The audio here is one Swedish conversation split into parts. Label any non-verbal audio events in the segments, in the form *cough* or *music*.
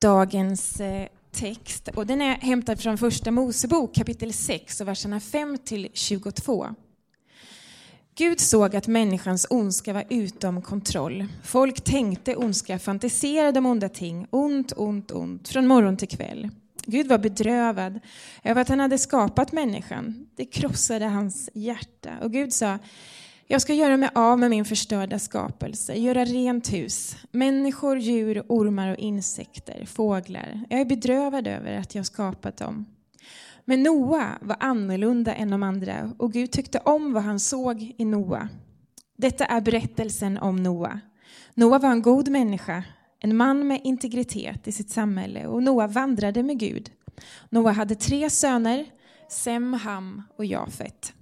dagens eh, text. Och den är hämtad från Första Mosebok kapitel 6 och verserna 5 till 22. Gud såg att människans ondska var utom kontroll. Folk tänkte ondska, fantiserade om onda ting, ont, ont, ont, från morgon till kväll. Gud var bedrövad över att han hade skapat människan. Det krossade hans hjärta. Och Gud sa, jag ska göra mig av med min förstörda skapelse, göra rent hus. Människor, djur, ormar och insekter, fåglar. Jag är bedrövad över att jag skapat dem. Men Noa var annorlunda än de andra och Gud tyckte om vad han såg i Noa. Detta är berättelsen om Noa. Noa var en god människa, en man med integritet i sitt samhälle och Noa vandrade med Gud. Noa hade tre söner, Sem, Ham och Jafet.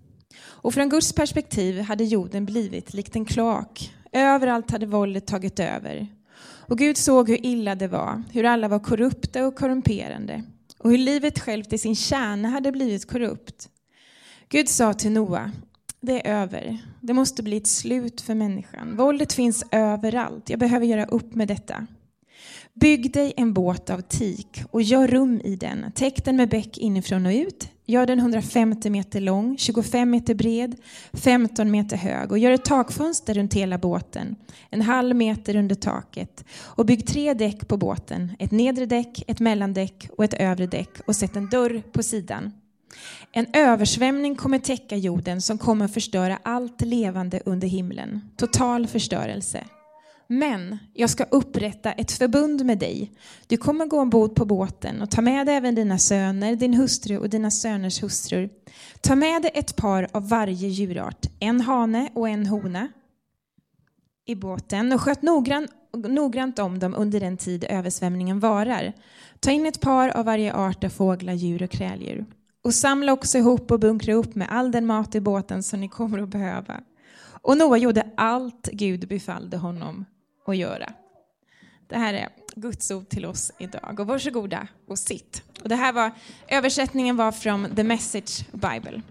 Och från Guds perspektiv hade jorden blivit likt en kloak. Överallt hade våldet tagit över. Och Gud såg hur illa det var, hur alla var korrupta och korrumperande och hur livet självt i sin kärna hade blivit korrupt. Gud sa till Noa, det är över. Det måste bli ett slut för människan. Våldet finns överallt. Jag behöver göra upp med detta. Bygg dig en båt av tik och gör rum i den. Täck den med bäck inifrån och ut. Gör den 150 meter lång, 25 meter bred, 15 meter hög och gör ett takfönster runt hela båten, en halv meter under taket. Och bygg tre däck på båten, ett nedre däck, ett mellandäck och ett övre däck och sätt en dörr på sidan. En översvämning kommer täcka jorden som kommer förstöra allt levande under himlen. Total förstörelse. Men jag ska upprätta ett förbund med dig. Du kommer gå ombord på båten och ta med dig även dina söner, din hustru och dina söners hustrur. Ta med dig ett par av varje djurart, en hane och en hona i båten och sköt noggrant, noggrant om dem under den tid översvämningen varar. Ta in ett par av varje art av fåglar, djur och kräldjur. Och samla också ihop och bunkra upp med all den mat i båten som ni kommer att behöva. Och Noa gjorde allt Gud befallde honom att göra. Det här är Guds ord till oss idag. Och varsågoda och sitt. Och det här var, översättningen var från The Message Bible.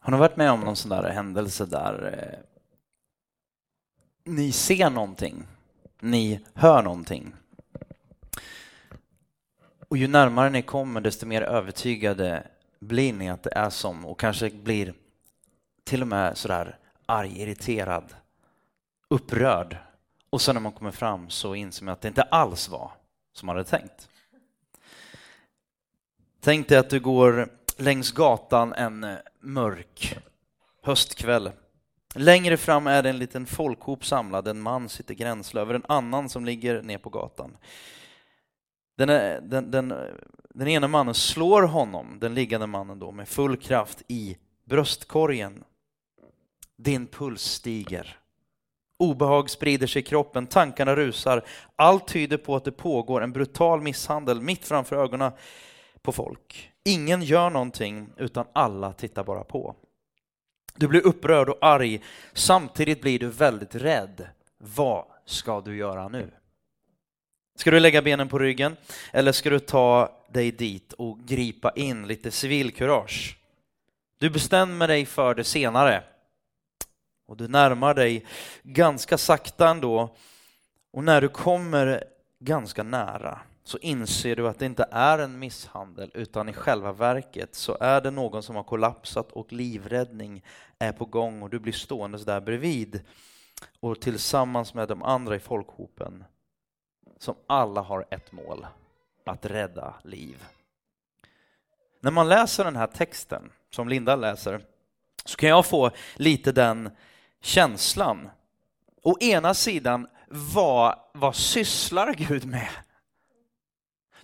Har ni varit med om någon sån där händelse där eh, ni ser någonting, ni hör någonting och ju närmare ni kommer desto mer övertygade blir ni att det är som och kanske blir till och med sådär arg, irriterad, upprörd. Och sen när man kommer fram så inser man att det inte alls var som man hade tänkt. Tänk dig att du går längs gatan en eh, mörk höstkväll. Längre fram är det en liten folkhop samlad, en man sitter gränsle över en annan som ligger ner på gatan. Den, är, den, den, eh, den ena mannen slår honom, den liggande mannen då, med full kraft i bröstkorgen din puls stiger. Obehag sprider sig i kroppen, tankarna rusar. Allt tyder på att det pågår en brutal misshandel mitt framför ögonen på folk. Ingen gör någonting, utan alla tittar bara på. Du blir upprörd och arg, samtidigt blir du väldigt rädd. Vad ska du göra nu? Ska du lägga benen på ryggen eller ska du ta dig dit och gripa in lite civilkurage? Du bestämmer dig för det senare och du närmar dig ganska sakta ändå och när du kommer ganska nära så inser du att det inte är en misshandel utan i själva verket så är det någon som har kollapsat och livräddning är på gång och du blir stående där bredvid och tillsammans med de andra i folkhopen som alla har ett mål, att rädda liv. När man läser den här texten, som Linda läser, så kan jag få lite den känslan. Å ena sidan, vad, vad sysslar Gud med?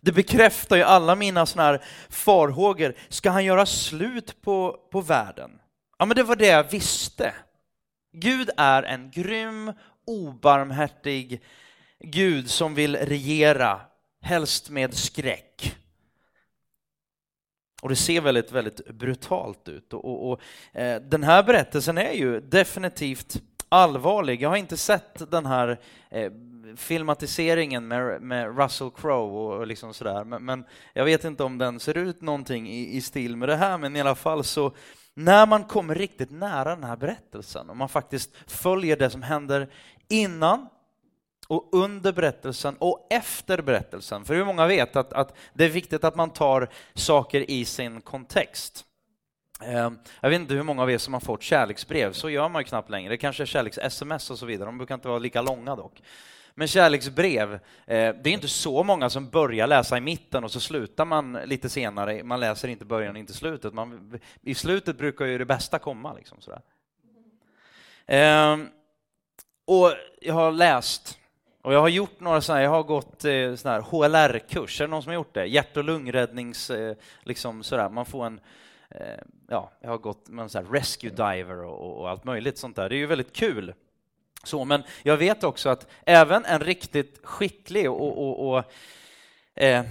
Det bekräftar ju alla mina såna här farhågor. Ska han göra slut på, på världen? Ja, men det var det jag visste. Gud är en grym, obarmhärtig Gud som vill regera, helst med skräck. Och det ser väldigt, väldigt brutalt ut. Och, och, och eh, den här berättelsen är ju definitivt allvarlig. Jag har inte sett den här eh, filmatiseringen med, med Russell Crowe och, och liksom sådär, men, men, jag vet inte om den ser ut någonting i, i stil med det här, men i alla fall så när man kommer riktigt nära den här berättelsen och man faktiskt följer det som händer innan och under berättelsen och efter berättelsen. För hur många vet att, att det är viktigt att man tar saker i sin kontext. Ehm, jag vet inte hur många av er som har fått kärleksbrev, så gör man ju knappt längre. Det kanske är kärleks-sms och så vidare, de brukar inte vara lika långa dock. Men kärleksbrev, eh, det är inte så många som börjar läsa i mitten och så slutar man lite senare. Man läser inte början och inte slutet. Man, I slutet brukar ju det bästa komma. Liksom, sådär. Ehm, och jag har läst och jag har gjort några sådana, jag har gått eh, sån här HLR-kurs, är det någon som har gjort det? Hjärt och lungräddnings, eh, liksom sådär, man får en, eh, ja, jag har gått med en sån här rescue diver och, och, allt möjligt sånt där. Det är ju väldigt kul. Så, men jag vet också att även en riktigt skicklig och, och, och eh,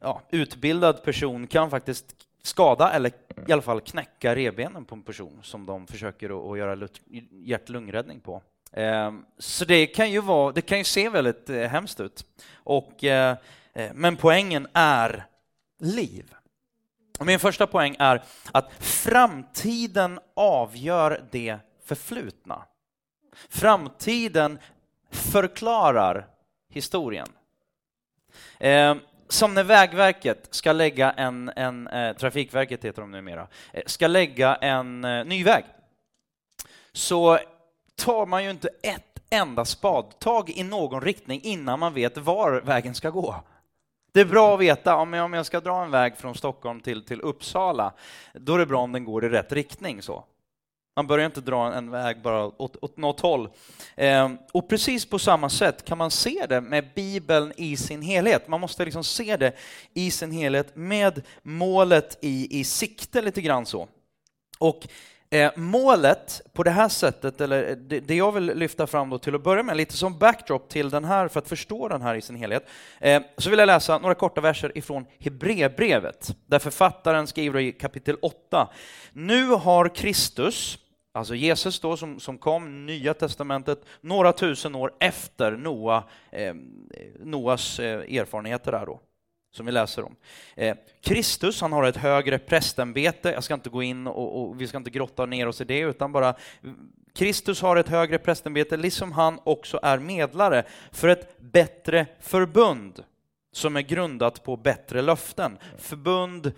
ja, utbildad person kan faktiskt skada eller i alla fall knäcka revbenen på en person som de försöker att göra hjärt-lungräddning på. Ehm, så det kan ju, vara, det kan ju se väldigt eh, hemskt ut. Och, eh, eh, men poängen är liv. min första poäng är att framtiden avgör det förflutna. Framtiden förklarar historien. Ehm, som när Vägverket ska lägga en, en Trafikverket heter de numera, ska lägga en ny väg. Så tar man ju inte ett enda spadtag i någon riktning innan man vet var vägen ska gå. Det är bra att veta, om jag ska dra en väg från Stockholm till, till Uppsala, då är det bra om den går i rätt riktning. så. Man börjar inte dra en väg bara åt, åt något håll. Eh, och precis på samma sätt kan man se det med Bibeln i sin helhet. Man måste liksom se det i sin helhet med målet i, i sikte lite grann så. Och Eh, målet på det här sättet, eller eh, det, det, jag vill lyfta fram då till att börja med, lite som backdrop till den här, för att förstå den här i sin helhet, eh, så vill jag läsa några korta verser ifrån Hebreerbrevet, där författaren skriver i kapitel 8. Nu har Kristus, alltså Jesus då som, som kom, Nya Testamentet, några tusen år efter Noa, eh, Noas eh, erfarenheter där då som vi läser om. Eh, Kristus, han har ett högre prästämbete. Jag ska inte gå in och, och, vi ska inte grotta ner oss i det, utan bara Kristus har ett högre prästämbete, liksom han också är medlare för ett bättre förbund som är grundat på bättre löften. Förbund,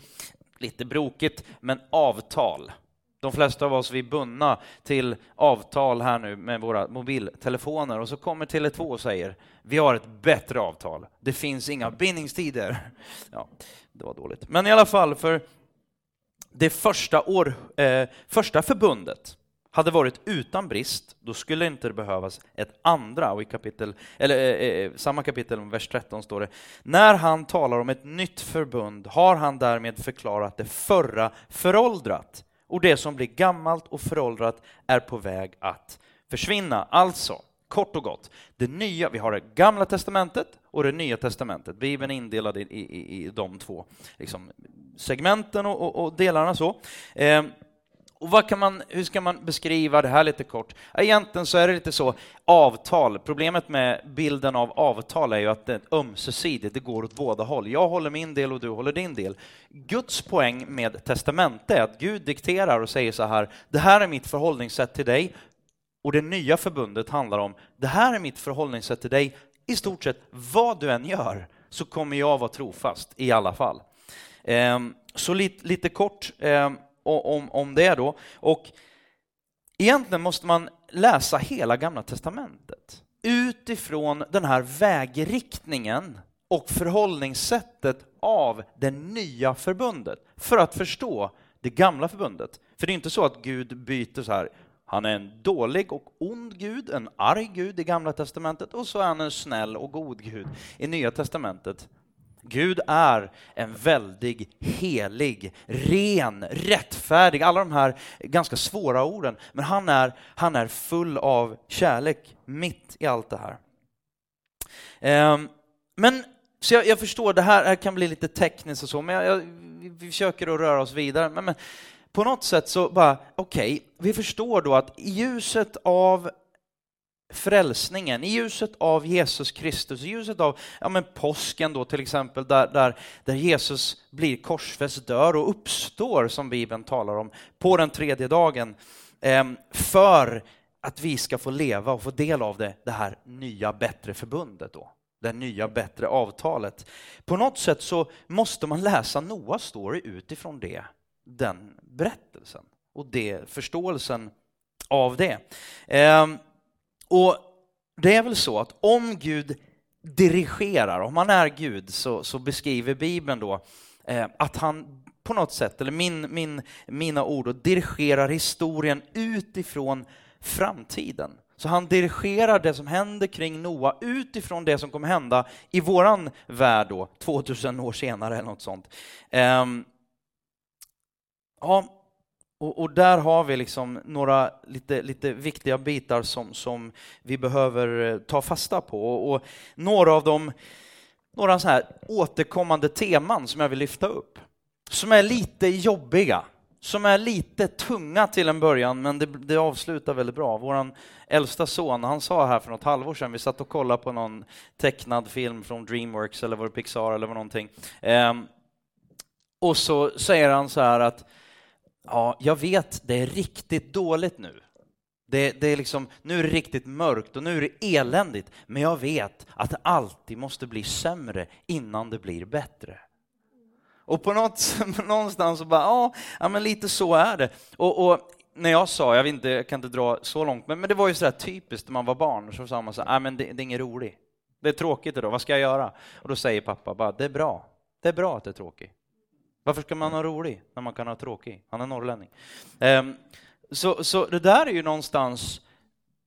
lite brokigt, men avtal. De flesta av oss vi är bundna till avtal här nu med våra mobiltelefoner och så kommer Tele2 och säger vi har ett bättre avtal. Det finns inga bindningstider. Ja, det var dåligt. Men i alla fall, för det första, år, eh, första förbundet hade varit utan brist, då skulle inte det behövas ett andra. Och i kapitel, eller, eh, eh samma kapitel, vers 13, står det När han talar om ett nytt förbund har han därmed förklarat det förra föråldrat och det som blir gammalt och föråldrat är på väg att försvinna. Alltså, kort och gott, det nya, vi har det gamla testamentet och det nya testamentet. Bibeln är indelad i, i, i de två liksom, segmenten och, och, och delarna. så. Eh, och vad kan man, hur ska man beskriva det här lite kort? Egentligen så är det lite så, avtal. Problemet med bilden av avtal är ju att det är ömsesidigt, det går åt båda håll. Jag håller min del och du håller din del. Guds poäng med testamente är att Gud dikterar och säger så här, det här är mitt förhållningssätt till dig. Och det nya förbundet handlar om, det här är mitt förhållningssätt till dig. I stort sett vad du än gör så kommer jag vara trofast i alla fall. Ehm, så lite, lite kort, ehm, om, om det då. Och egentligen måste man läsa hela Gamla Testamentet utifrån den här vägriktningen och förhållningssättet av det nya förbundet för att förstå det gamla förbundet. För det är inte så att Gud byter så här, han är en dålig och ond Gud, en arg Gud i Gamla Testamentet och så är han en snäll och god Gud i Nya Testamentet. Gud är en väldig, helig, ren, rättfärdig, alla de här ganska svåra orden. Men han är, han är full av kärlek mitt i allt det här. Ehm, men så jag, jag förstår, det här, här, kan bli lite tekniskt och så, men jag, jag, vi försöker att röra oss vidare. Men, men på något sätt så bara, okej, okay, vi förstår då att i ljuset av frälsningen, i ljuset av Jesus Kristus, i ljuset av ja, men påsken då till exempel, där, där, där Jesus blir korsfäst, dör och uppstår, som Bibeln talar om, på den tredje dagen, eh, för att vi ska få leva och få del av det, det här nya bättre förbundet då. Det nya bättre avtalet. På något sätt så måste man läsa Noas story utifrån det, den berättelsen och det, förståelsen av det. Ehm, och det är väl så att om Gud dirigerar, om han är Gud, så, så beskriver Bibeln då eh, att han på något sätt, eller min, min, mina ord, och dirigerar historien utifrån framtiden. Så han dirigerar det som händer kring Noa utifrån det som kommer hända i våran värld då, 2000 år senare eller något sånt. Um, ja, och, och, där har vi liksom några lite, lite viktiga bitar som, som vi behöver eh, ta fasta på. Och, och några av dem, några så här återkommande teman som jag vill lyfta upp, som är lite jobbiga, som är lite tunga till en början, men det, det avslutar väldigt bra. Vår äldsta son, han sa här för något halvår sedan, vi satt och kollade på någon tecknad film från Dreamworks eller var det Pixar eller vad någonting. ehm, och så säger han så här att ja, jag vet, det är riktigt dåligt nu. Det, det, är liksom, nu är det riktigt mörkt och nu är det eländigt, men jag vet att det alltid måste bli sämre innan det blir bättre. Och på något, *laughs* någonstans så bara, ja, men lite så är det. Och, och, när jag sa, jag, vet inte, jag kan inte dra så långt, men, men det var ju sådär typiskt när man var barn, så sa man så här, men det, det är inget roligt. Det är tråkigt idag, vad ska jag göra? Och då säger pappa bara, det är bra. Det är bra att det är tråkigt. Varför ska man ha rolig när man kan ha tråkig? Han är norrlänning. Ehm, så, så det där är ju någonstans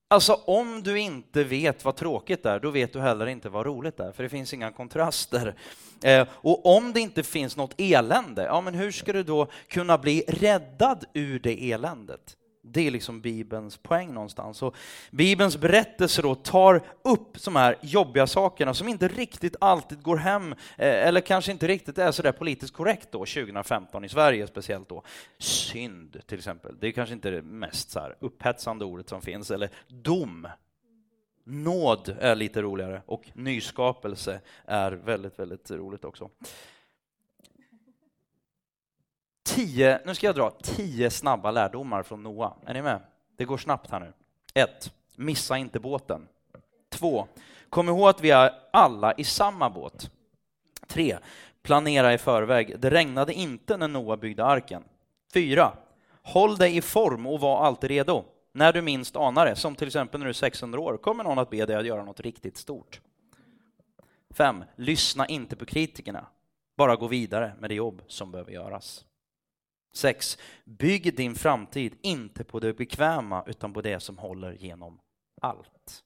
Alltså om du inte vet vad tråkigt är, då vet du heller inte vad roligt är, för det finns inga kontraster. Ehm, och om det inte finns något elände, ja men hur ska du då kunna bli räddad ur det eländet? Det är liksom Bibelns poäng någonstans. Och Bibelns berättelser då tar upp de här jobbiga sakerna som inte riktigt alltid går hem, eh, eller kanske inte riktigt är sådär politiskt korrekt då, 2015 i Sverige speciellt då. Synd till exempel, det är kanske inte det mest så här upphetsande ordet som finns, eller dom. Nåd är lite roligare och nyskapelse är väldigt, väldigt roligt också tio, nu ska jag dra tio snabba lärdomar från Noa. Är ni med? Det går snabbt här nu. 1. Missa inte båten. 2. Kom ihåg att vi är alla i samma båt. 3. Planera i förväg. Det regnade inte när Noa byggde arken. 4. Håll dig i form och var alltid redo. När du minst anar det, som till exempel när du är 600 år, kommer någon att be dig att göra något riktigt stort. 5. Lyssna inte på kritikerna. Bara gå vidare med det jobb som behöver göras. 6. Bygg din framtid inte på det bekväma utan på det som håller genom allt.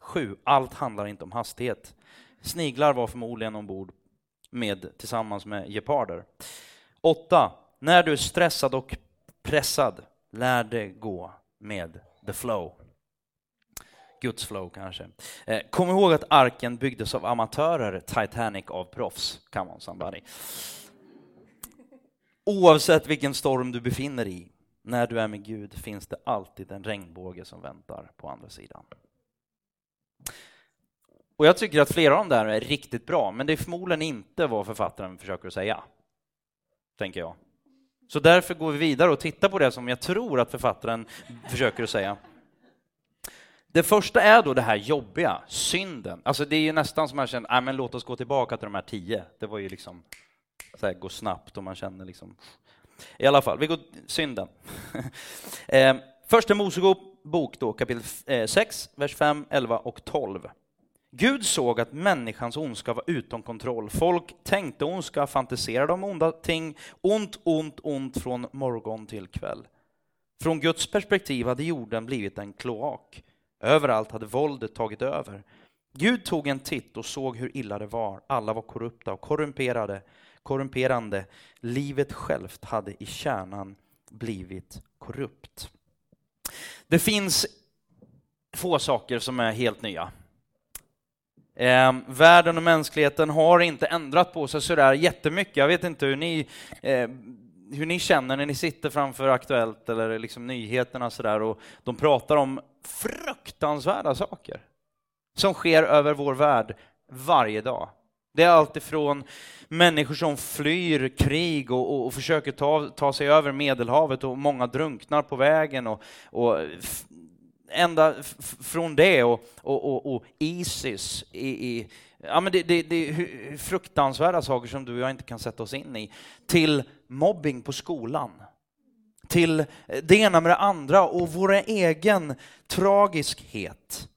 7. Allt handlar inte om hastighet. Sniglar var förmodligen ombord med, tillsammans med geparder. 8. När du är stressad och pressad, lär dig gå med the flow. Guds flow kanske. Eh, kom ihåg att arken byggdes av amatörer, Titanic av proffs. Come on somebody. Oavsett vilken storm du befinner i, när du är med Gud finns det alltid en regnbåge som väntar på andra sidan. Och jag tycker att flera av de där är riktigt bra, men det är förmodligen inte vad författaren försöker säga. Tänker jag. Så därför går vi vidare och tittar på det som jag tror att författaren försöker säga. Det första är då det här jobbiga, synden. Alltså det är ju nästan som man känner, men låt oss gå tillbaka till de här tio. Det var ju liksom så här, går snabbt och man känner liksom... I alla fall, vi går synden. *laughs* eh, första Mosebok då, kapitel 6, eh, vers 5, 11 och 12. Gud såg att människans ondska var utom kontroll. Folk tänkte ondska, fantiserade om onda ting, ont, ont, ont från morgon till kväll. Från Guds perspektiv hade jorden blivit en kloak. Överallt hade våldet tagit över. Gud tog en titt och såg hur illa det var. Alla var korrupta och korrumperade korrumperande. Livet självt hade i kärnan blivit korrupt. Det finns få saker som är helt nya. Eh, världen och mänskligheten har inte ändrat på sig sådär jättemycket. Jag vet inte hur ni, eh, hur ni känner när ni sitter framför Aktuellt eller liksom nyheterna sådär och de pratar om fruktansvärda saker som sker över vår värld varje dag. Det är alltifrån människor som flyr krig och, och, och, försöker ta, ta sig över Medelhavet och många drunknar på vägen och, och ända från det och, och, och, och Isis i, i ja, men det, det, det är fruktansvärda saker som du och jag inte kan sätta oss in i, till mobbing på skolan till det ena med det andra och vår egen tragiskhet.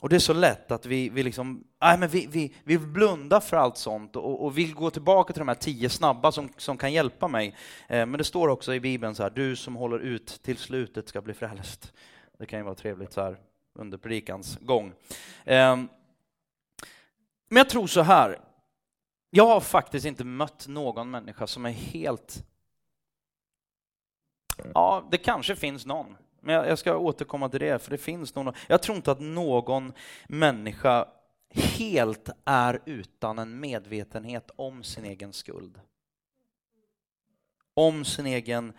Och det är så lätt att vi, vi, liksom, nej men vi, vi, vi blundar för allt sånt och, och vill gå tillbaka till de här tio snabba som, som kan hjälpa mig. Eh, men det står också i Bibeln så här, du som håller ut till slutet ska bli frälst. Det kan ju vara trevligt så här under predikans gång. Eh, men jag tror så här, jag har faktiskt inte mött någon människa som är helt Ja, det kanske finns någon. Men jag ska återkomma till det, för det finns någon. Jag tror inte att någon människa helt är utan en medvetenhet om sin egen skuld. Om sin egen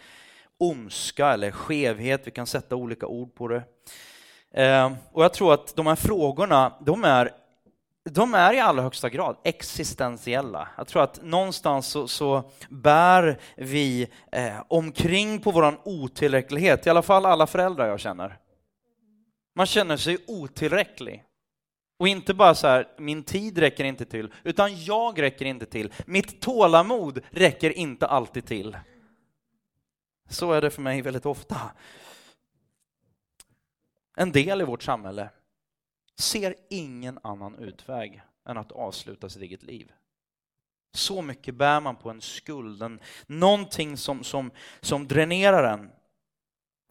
ondska eller skevhet, vi kan sätta olika ord på det. Eh, och jag tror att de här frågorna, de är de är i allra högsta grad existentiella. Jag tror att någonstans så, så bär vi eh, omkring på vår otillräcklighet, i alla fall alla föräldrar jag känner. Man känner sig otillräcklig. Och inte bara så här, min tid räcker inte till, utan jag räcker inte till. Mitt tålamod räcker inte alltid till. Så är det för mig väldigt ofta. En del i vårt samhälle ser ingen annan utväg än att avsluta sitt eget liv. Så mycket bär man på en skuld, en, någonting som, som, som dränerar en.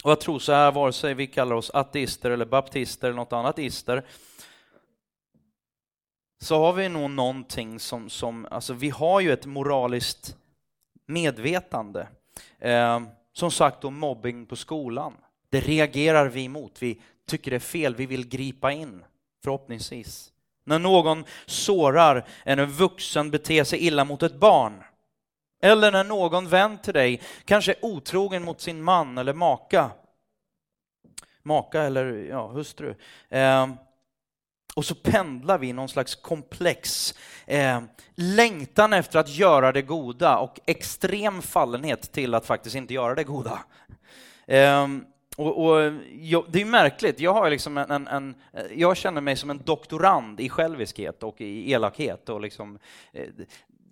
Och jag tror så här, vare sig vi kallar oss ateister eller baptister eller något annat ister, så har vi nog någonting som, som alltså vi har ju ett moraliskt medvetande. Eh, som sagt om mobbing på skolan. Det reagerar vi emot, vi tycker det är fel, vi vill gripa in förhoppningsvis. När någon sårar en vuxen beter sig illa mot ett barn. Eller när någon vän till dig kanske är otrogen mot sin man eller maka. Maka eller ja, hustru. Eh, och så pendlar vi i någon slags komplex eh, längtan efter att göra det goda och extrem fallenhet till att faktiskt inte göra det goda. Eh, och, och jag, det är märkligt, jag, har liksom en, en, en, jag känner mig som en doktorand i själviskhet och i elakhet. Och liksom, eh,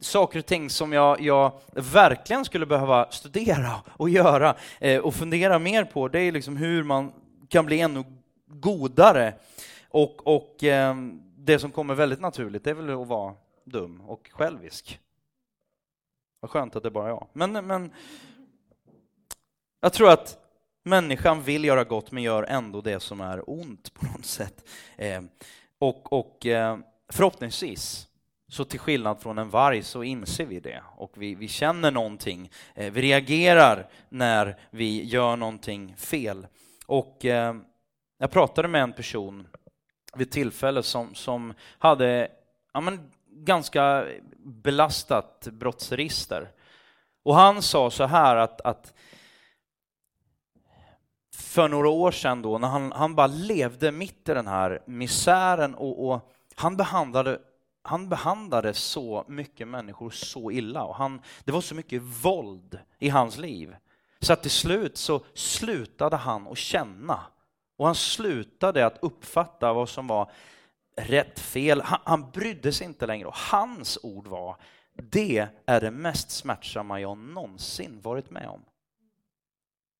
saker och ting som jag, jag, verkligen skulle behöva studera och göra eh, och fundera mer på, det är liksom hur man kan bli ännu godare. Och, och eh, det som kommer väldigt naturligt, det är väl att vara dum och självisk. Vad skönt att det är bara jag. Men, men jag tror att Människan vill göra gott men gör ändå det som är ont på något sätt. Eh, och, och eh, förhoppningsvis, så till skillnad från en varg så inser vi det och vi, vi känner någonting. Eh, vi reagerar när vi gör någonting fel. Och eh, jag pratade med en person vid tillfälle som, som hade ja, men, ganska belastat brottsregister. Och han sa så här att, att för några år sedan då, när han, han bara levde mitt i den här misären och, och han behandlade han behandlade så mycket människor så illa och han, det var så mycket våld i hans liv. Så att till slut så slutade han att känna och han slutade att uppfatta vad som var rätt, fel. Han, han brydde sig inte längre och hans ord var det är det mest smärtsamma jag någonsin varit med om.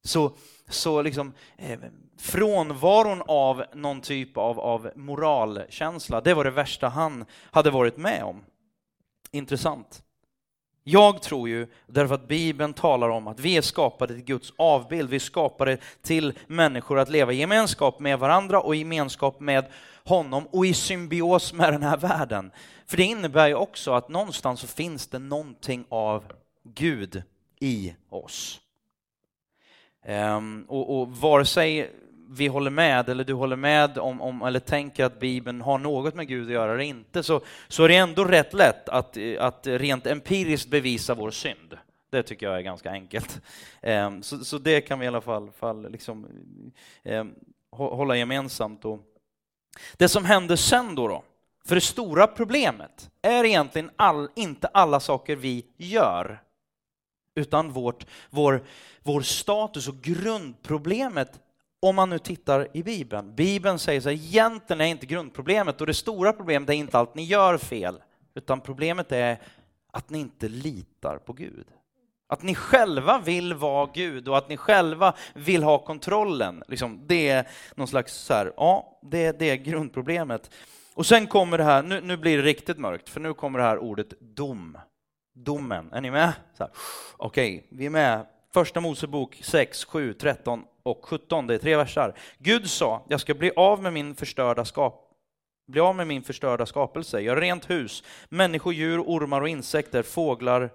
Så, så liksom, eh, frånvaron av någon typ av, av moralkänsla, det var det värsta han hade varit med om. Intressant. Jag tror ju, därför att Bibeln talar om att vi är skapade till Guds avbild, vi är skapade till människor att leva i gemenskap med varandra och i gemenskap med honom och i symbios med den här världen. För det innebär ju också att någonstans så finns det någonting av Gud i oss. Um, och, och vare sig vi håller med eller du håller med om, om, eller tänker att Bibeln har något med Gud att göra eller inte, så, så är det ändå rätt lätt att, att rent empiriskt bevisa vår synd. Det tycker jag är ganska enkelt. Um, så, så det kan vi i alla fall, fall liksom, um, hålla gemensamt. Och det som händer sen då, då, för det stora problemet är egentligen all, inte alla saker vi gör, utan vårt, vår, vår status och grundproblemet om man nu tittar i Bibeln. Bibeln säger så här, egentligen är inte grundproblemet och det stora problemet är inte allt ni gör fel, utan problemet är att ni inte litar på Gud. Att ni själva vill vara Gud och att ni själva vill ha kontrollen. Liksom, det är någon slags så här, ja, det, det är grundproblemet. Och sen kommer det här, nu, nu blir det riktigt mörkt, för nu kommer det här ordet dom. Domen, är ni med? Okej, okay, vi är med. Första Mosebok 6, 7, 13 och 17, det är tre versar. Gud sa, jag ska bli av med min förstörda skap bli av med min förstörda skapelse, gör rent hus, människor, djur, ormar och insekter, fåglar,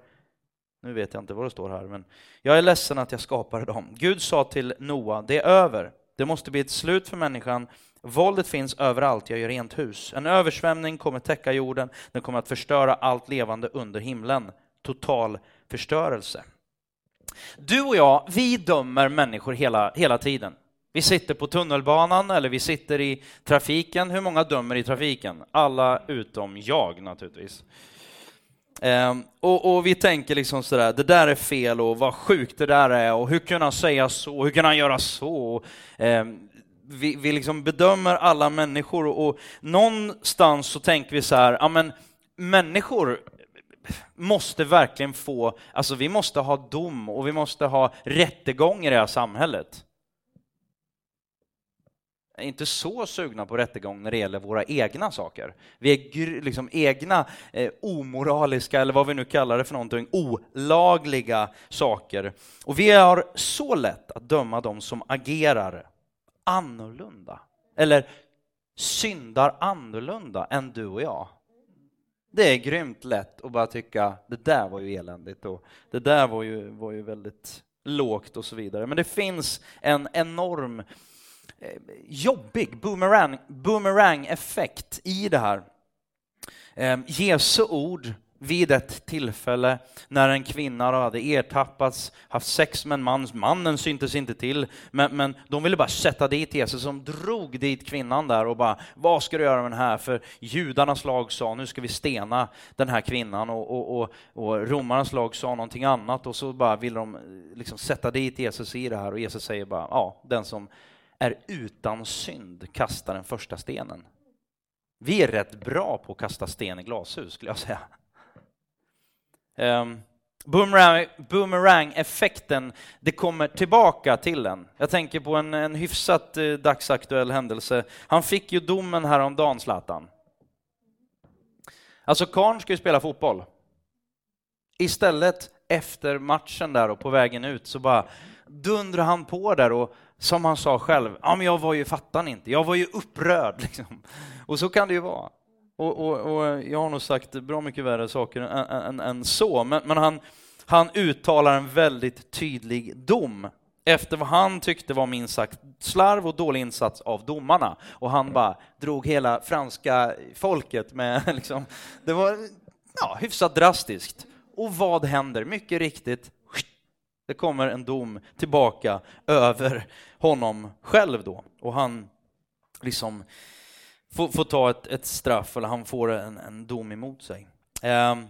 nu vet jag inte vad det står här, men jag är ledsen att jag skapade dem. Gud sa till Noa, det är över. Det måste bli ett slut för människan. Våldet finns överallt, jag gör rent hus. En översvämning kommer täcka jorden, den kommer att förstöra allt levande under himlen. Total förstörelse. Du och jag, vi dömer människor hela, hela tiden. Vi sitter på tunnelbanan eller vi sitter i trafiken. Hur många dömer i trafiken? Alla utom jag naturligtvis. Ehm, och, och, vi tänker liksom sådär, det där är fel och vad sjukt det där är och hur kan han säga så, hur kan han göra så? Ehm, vi, vi liksom bedömer alla människor och, någonstans så tänker vi så här, ja men människor måste verkligen få, alltså vi måste ha dom och vi måste ha rättegång i det här samhället är inte så sugna på rättegång när det gäller våra egna saker. Vi är liksom egna eh, omoraliska, eller vad vi nu kallar det för någonting, olagliga saker. Och vi har så lätt att döma dem som agerar annorlunda, eller syndar annorlunda än du och jag. Det är grymt lätt att bara tycka det där var ju eländigt och det där var ju, var ju väldigt lågt och så vidare. Men det finns en enorm eh, jobbig boomerang, boomerang-effekt i det här. Ehm, Jesu ord vid ett tillfälle när en kvinna hade ertappats, haft sex med en man, mannen syntes inte till, men, men de ville bara sätta dit Jesus, som drog dit kvinnan där och bara, vad ska du göra med den här? För judarnas lag sa, nu ska vi stena den här kvinnan och, och, och, och romarnas lag sa någonting annat och så bara ville de eh, liksom sätta dit Jesus i det här och Jesus säger bara, ja, den som är utan synd kastar den första stenen. Vi är rätt bra på att kasta sten i glashus, skulle jag säga. Ehm, boomerang-effekten, det kommer tillbaka till en. Jag tänker på en, en hyfsat eh, dagsaktuell händelse. Han fick ju domen häromdagen, Zlatan. Alltså, Karn ska ju spela fotboll. Istället, efter matchen där och på vägen ut, så bara dundrar han på där och som han sa själv, ja men jag var ju, fattar ni inte, jag var ju upprörd. *laughs* Liksom. Och så kan det ju vara. Och, och, och, jag har nog sagt bra mycket värre saker än, än, än så, men, men, han, han uttalar en väldigt tydlig dom efter vad han tyckte var minst sagt slarv och dålig insats av domarna. Och han bara drog hela franska folket med, *laughs* liksom, det var ja, hyfsat drastiskt. Och vad händer? Mycket riktigt, det kommer en dom tillbaka över honom själv då. Och han liksom får, får ta ett, ett, straff, eller han får en, en dom emot sig. Um,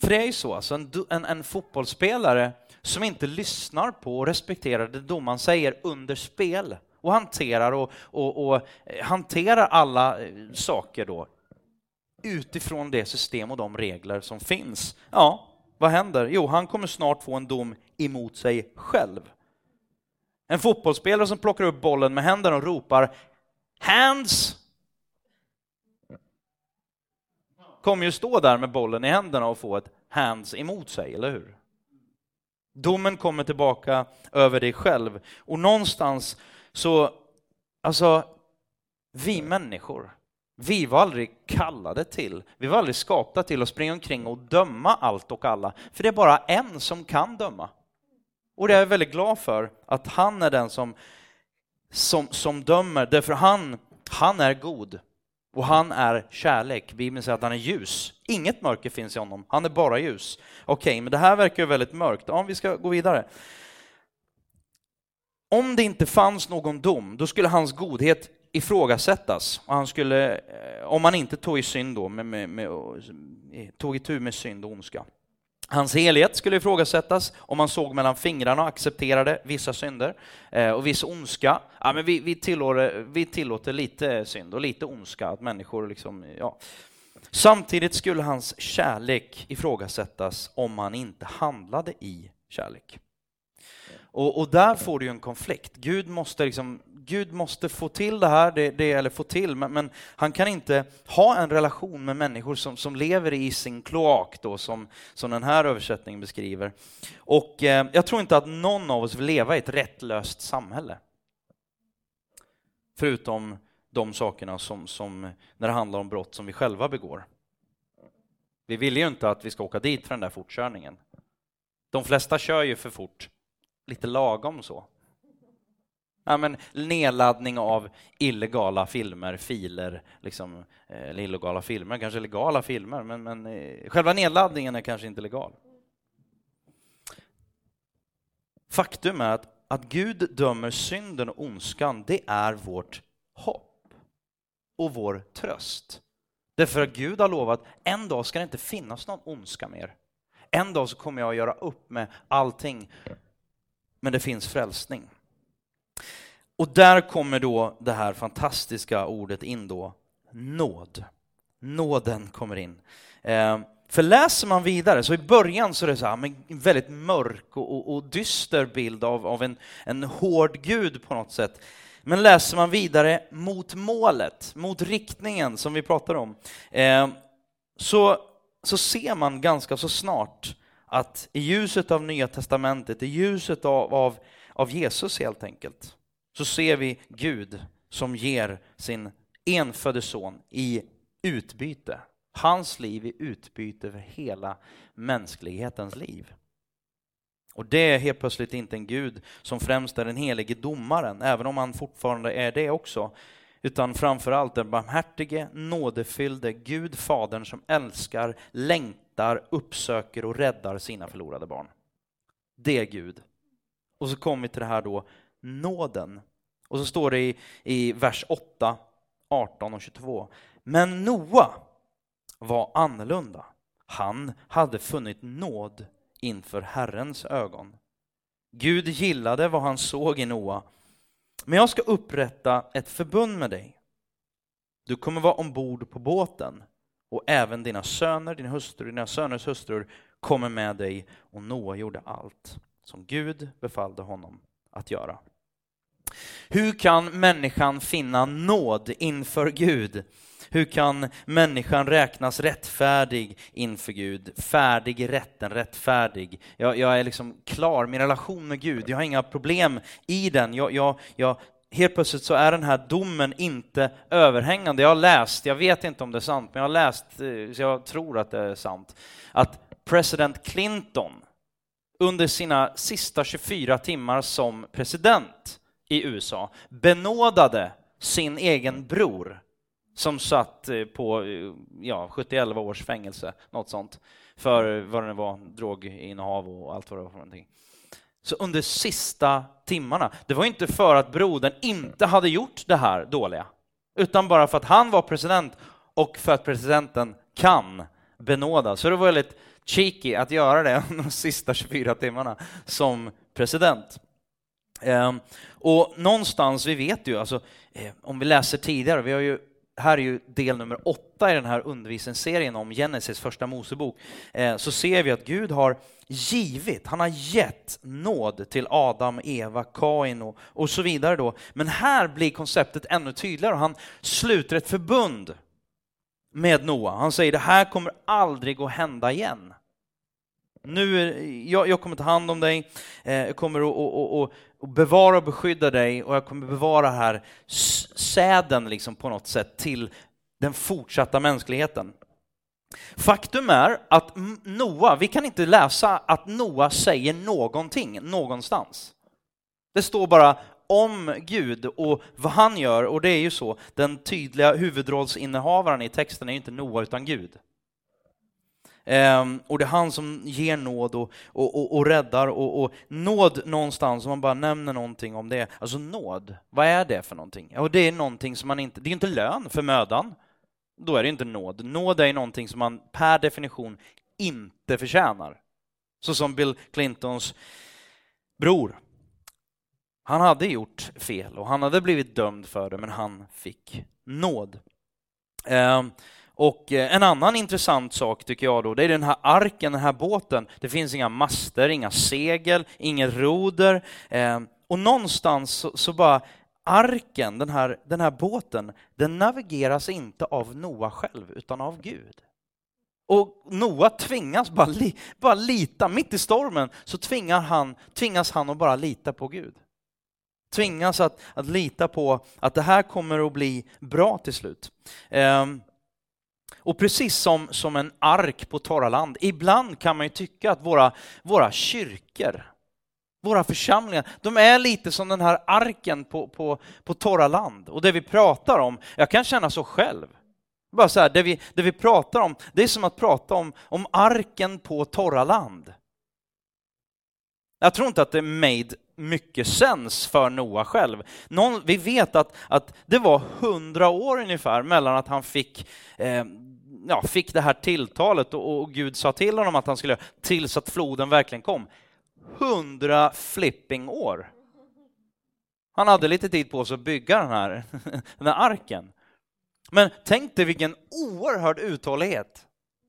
för det är ju så, alltså en, en, en, fotbollsspelare som inte lyssnar på och respekterar det domaren säger under spel och hanterar, och, och, och eh, hanterar alla eh, saker då utifrån det system och de regler som finns. Ja, vad händer? Jo, han kommer snart få en dom emot sig själv. En fotbollsspelare som plockar upp bollen med händerna och ropar ”Hands!” Kommer ju stå där med bollen i händerna och få ett hands emot sig, eller hur? Domen kommer tillbaka över dig själv. Och någonstans så, alltså, vi människor, vi var aldrig kallade till, vi var aldrig skapta till att springa omkring och döma allt och alla, för det är bara en som kan döma. Och det är jag väldigt glad för, att han är den som, som, som dömer, därför han, han är god och han är kärlek. Bibeln säger att han är ljus. Inget mörker finns i honom, han är bara ljus. Okej, okay, men det här verkar ju väldigt mörkt. Ja, vi ska gå vidare. Om det inte fanns någon dom, då skulle hans godhet ifrågasättas. Och han skulle, eh, om han inte tog i synd då, med, med, med, eh, tog itu med synd och ondska. Hans helhet skulle ifrågasättas om man såg mellan fingrarna och accepterade vissa synder eh, och viss ondska. Ja, men vi, vi, tillåter, vi tillåter lite synd och lite ondska, att människor liksom, ja. Samtidigt skulle hans kärlek ifrågasättas om han inte handlade i kärlek. Och, och, där får du ju en konflikt. Gud måste, liksom, Gud måste få till det här, det, det, eller få till, men, men, han kan inte ha en relation med människor som, som lever i sin kloak, då, som, som den här översättningen beskriver. Och eh, jag tror inte att någon av oss vill leva i ett rättlöst samhälle. Förutom de sakerna som, som när det handlar om brott som vi själva begår. Vi vill ju inte att vi ska åka dit för den där fortkörningen. De flesta kör ju för fort lite lagom så. Ja, men nedladdning av illegala filmer, filer, liksom, eh, eller illegala filmer, kanske legala filmer, men, men eh, själva nedladdningen är kanske inte legal. Faktum är att, att Gud dömer synden och ondskan, det är vårt hopp och vår tröst. Därför att Gud har lovat, en dag ska det inte finnas någon ondska mer. En dag så kommer jag att göra upp med allting men det finns frälsning. Och där kommer då det här fantastiska ordet in då, nåd. Nåden kommer in. Ehm, för läser man vidare, så i början så är det så här, en väldigt mörk och, och, och, dyster bild av, av en, en hård Gud på något sätt. Men läser man vidare mot målet, mot riktningen som vi pratar om, eh, så, så ser man ganska så snart att i ljuset av Nya Testamentet, i ljuset av, av, av Jesus helt enkelt, så ser vi Gud som ger sin enfödde son i utbyte. Hans liv i utbyte för hela mänsklighetens liv. Och det är helt plötsligt inte en Gud som främst är den helige domaren, även om han fortfarande är det också, utan framförallt den barmhärtige, nådefyllde Gud Fadern som älskar, längtar, uppsöker och räddar sina förlorade barn. Det är Gud. Och så kommer vi till det här då, nåden. Och så står det i, i vers 8, 18 och 22. Men Noa var annorlunda. Han hade funnit nåd inför Herrens ögon. Gud gillade vad han såg i Noa men jag ska upprätta ett förbund med dig. Du kommer vara ombord på båten och även dina söner, din hustru, dina söners hustrur kommer med dig. Och Noa gjorde allt som Gud befallde honom att göra. Hur kan människan finna nåd inför Gud? Hur kan människan räknas rättfärdig inför Gud? Färdig i rätten, rättfärdig. Jag, jag är liksom klar, min relation med Gud, jag har inga problem i den. Jag, jag, jag, helt plötsligt så är den här domen inte överhängande. Jag har läst, jag vet inte om det är sant, men jag har läst, eh, så jag tror att det är sant, att president Clinton under sina sista 24 timmar som president i USA benådade sin egen bror som satt eh, på eh, ja, 71 års fängelse, något sånt, för vad det nu var, droginnehav och allt vad det var för någonting. Så under sista timmarna, det var inte för att brodern inte hade gjort det här dåliga, utan bara för att han var president och för att presidenten kan benåda. Så det var väldigt cheeky att göra det *laughs* under de sista 24 timmarna som president. Ehm, och någonstans, vi vet ju, alltså, eh, om vi läser tidigare, vi har ju här är ju del nummer åtta i den här undervisningsserien om Genesis, första Mosebok, eh, så ser vi att Gud har givit, han har gett nåd till Adam, Eva, Kain och, och så vidare då. Men här blir konceptet ännu tydligare. Han sluter ett förbund med Noa. Han säger det här kommer aldrig att hända igen. Nu, eh, jag, jag kommer ta hand om dig, jag kommer att och, bevara och beskydda dig och jag kommer bevara här säden liksom på något sätt till den fortsatta mänskligheten. Faktum är att Noa, vi kan inte läsa att Noa säger någonting någonstans. Det står bara om Gud och vad han gör, och det är ju så, den tydliga huvudrollsinnehavaren i texten är ju inte Noa utan Gud. Um, och det är han som ger nåd och, och, och, och räddar. Och, och, nåd någonstans, om man bara nämner någonting om det. Alltså nåd, vad är det för någonting? Ja, det är någonting som man inte, det är inte lön för mödan. Då är det inte nåd. Nåd är någonting som man per definition inte förtjänar. Så som Bill Clintons bror. Han hade gjort fel och han hade blivit dömd för det, men han fick nåd. Ehm, och eh, en annan intressant sak tycker jag då, det är den här arken, den här båten. Det finns inga master, inga segel, inget roder. Eh, och någonstans så, så bara arken, den här, den här båten, den navigeras inte av Noa själv, utan av Gud. Och Noa tvingas bara, li, bara lita, mitt i stormen så tvingar han, tvingas han att bara lita på Gud. Tvingas att, att lita på att det här kommer att bli bra till slut. Um, och precis som, som en ark på torra land, ibland kan man ju tycka att våra, våra kyrkor, våra församlingar, de är lite som den här arken på, på, på torra land. Och det vi pratar om, jag kan känna så själv. Bara så här, det, vi, det vi pratar om, det är som att prata om, om arken på torra land. Jag tror inte att det är made mycket sens för Noa själv. Någon, vi vet att, att det var hundra år ungefär mellan att han fick, eh, ja, fick det här tilltalet och, och, Gud sa till honom att han skulle tills att floden verkligen kom. Hundra flipping år. Han hade lite tid på sig att bygga den här, *laughs* den här arken. Men tänk dig vilken oerhörd uthållighet.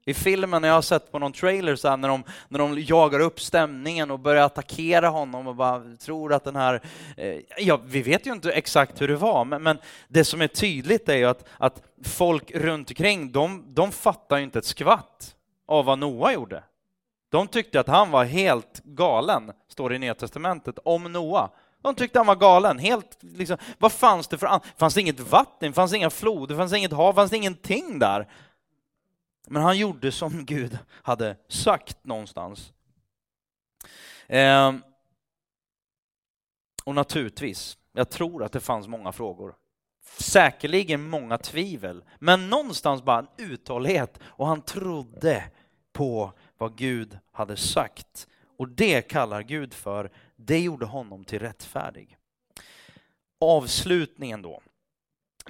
I filmen när jag har sett på någon trailer så när, de, när de jagar upp stämningen och börjar attackera honom och bara tror att den här... Eh, ja, vi vet ju inte exakt hur det var, men, men det som är tydligt är ju att, att folk runt omkring, de, de fattar ju inte ett skvatt av vad Noa gjorde. De tyckte att han var helt galen, står det i Nya Testamentet, om Noa. De tyckte han var galen. Helt, liksom, vad fanns det för Fanns det inget vatten? Fanns det inga floder? Fanns det inget hav? Fanns det ingenting där? Men han gjorde som *laughs* Gud hade sagt någonstans. Eh, och naturligtvis, jag tror att det fanns många frågor. Säkerligen många tvivel, men någonstans bara en uthållighet och han trodde på vad Gud hade sagt. Och det kallar Gud för, det gjorde honom till rättfärdig. Avslutningen då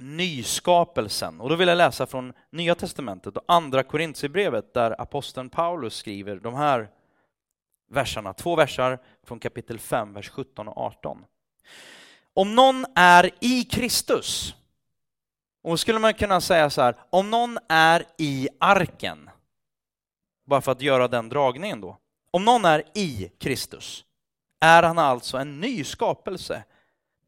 nyskapelsen. Och då vill jag läsa från Nya Testamentet och Andra Korintierbrevet där aposteln Paulus skriver de här verserna, två versar från kapitel 5, vers 17 och 18. Om någon är i Kristus, och då skulle man kunna säga så här, om någon är i arken, bara för att göra den dragningen då. Om någon är i Kristus är han alltså en ny skapelse.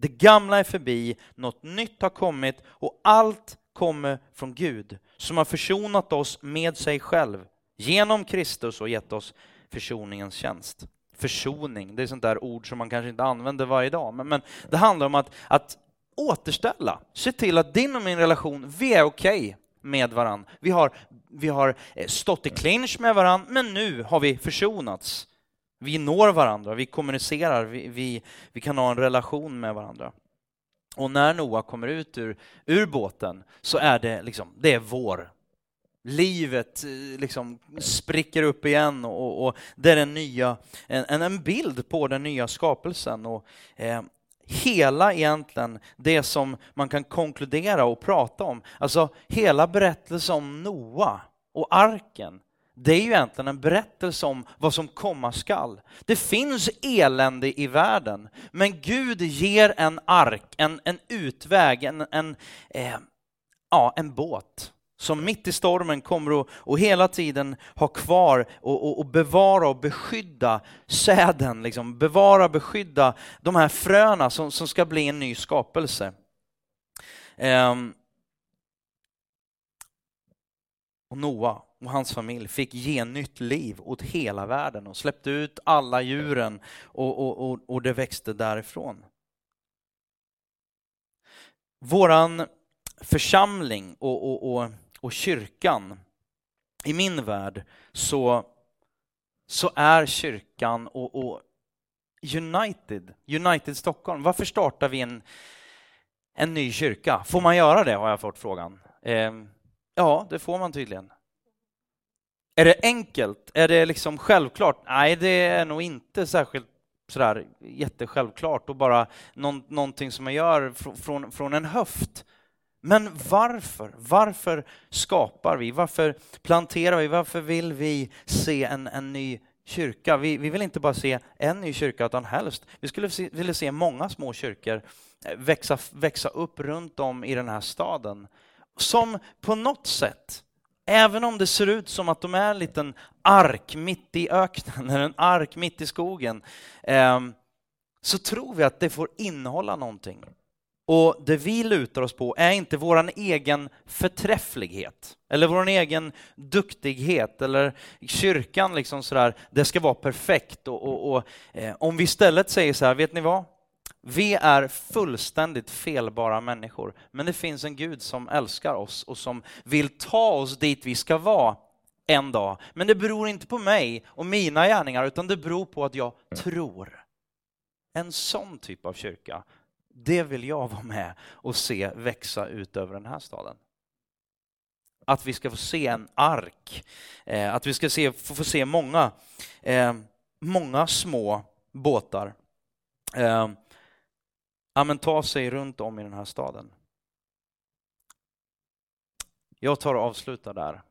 Det gamla är förbi, något nytt har kommit och allt kommer från Gud som har försonat oss med sig själv genom Kristus och gett oss försoningens tjänst. Försoning, det är sånt där ord som man kanske inte använder varje dag, men, men det handlar om att, att återställa. Se till att din och min relation, vi är okej okay med varandra. Vi har, vi har eh, stått i clinch med varandra, men nu har vi försonats. Vi når varandra, vi kommunicerar, vi, vi, vi kan ha en relation med varandra. Och när Noa kommer ut ur, ur båten så är det liksom, det är vår. Livet eh, liksom spricker upp igen och, och det är en, nya, en, en bild på den nya skapelsen. Och, eh, hela egentligen det som man kan konkludera och prata om, alltså hela berättelsen om Noa och arken, det är ju egentligen en berättelse om vad som komma skall. Det finns elände i världen, men Gud ger en ark, en, en utväg, en, en, eh, ja, en båt som mitt i stormen kommer att och hela tiden ha kvar och, och, och bevara och beskydda säden, liksom. bevara och beskydda de här fröna som, som ska bli en ny skapelse. Eh, och Noa och hans familj fick ge nytt liv åt hela världen och släppte ut alla djuren och, och, och, och det växte därifrån. Våran församling och, och, och, och kyrkan, i min värld så, så är kyrkan och, och United, United Stockholm, varför startar vi en, en ny kyrka? Får man göra det har jag fått frågan. Eh, ja, det får man tydligen. Är det enkelt? Är det liksom självklart? Nej, det är nog inte särskilt sådär jättesjälvklart och bara någon, någonting som man gör från, från en höft. Men varför? Varför skapar vi? Varför planterar vi? Varför vill vi se en, en ny kyrka. Vi, vi vill inte bara se en ny kyrka, utan helst, vi skulle se, vilja se många små kyrkor eh, växa, växa upp runt om i den här staden. Som på något sätt, även om det ser ut som att de är en liten ark mitt i öknen, eller en ark mitt i skogen, ehm, så tror vi att det får innehålla någonting. Och det vi lutar oss på är inte vår egen förträfflighet eller vår egen duktighet eller kyrkan liksom sådär, det ska vara perfekt. Och, och, och eh, om vi istället säger så här, vet ni vad? Vi är fullständigt felbara människor, men det finns en Gud som älskar oss och som vill ta oss dit vi ska vara en dag. Men det beror inte på mig och mina gärningar, utan det beror på att jag tror. En sån typ av kyrka det vill jag vara med och se växa ut över den här staden. Att vi ska få se en ark, eh, att vi ska se, få, se många, eh, många små båtar eh, eh, ta sig runt om i den här staden. Jag tar och avslutar där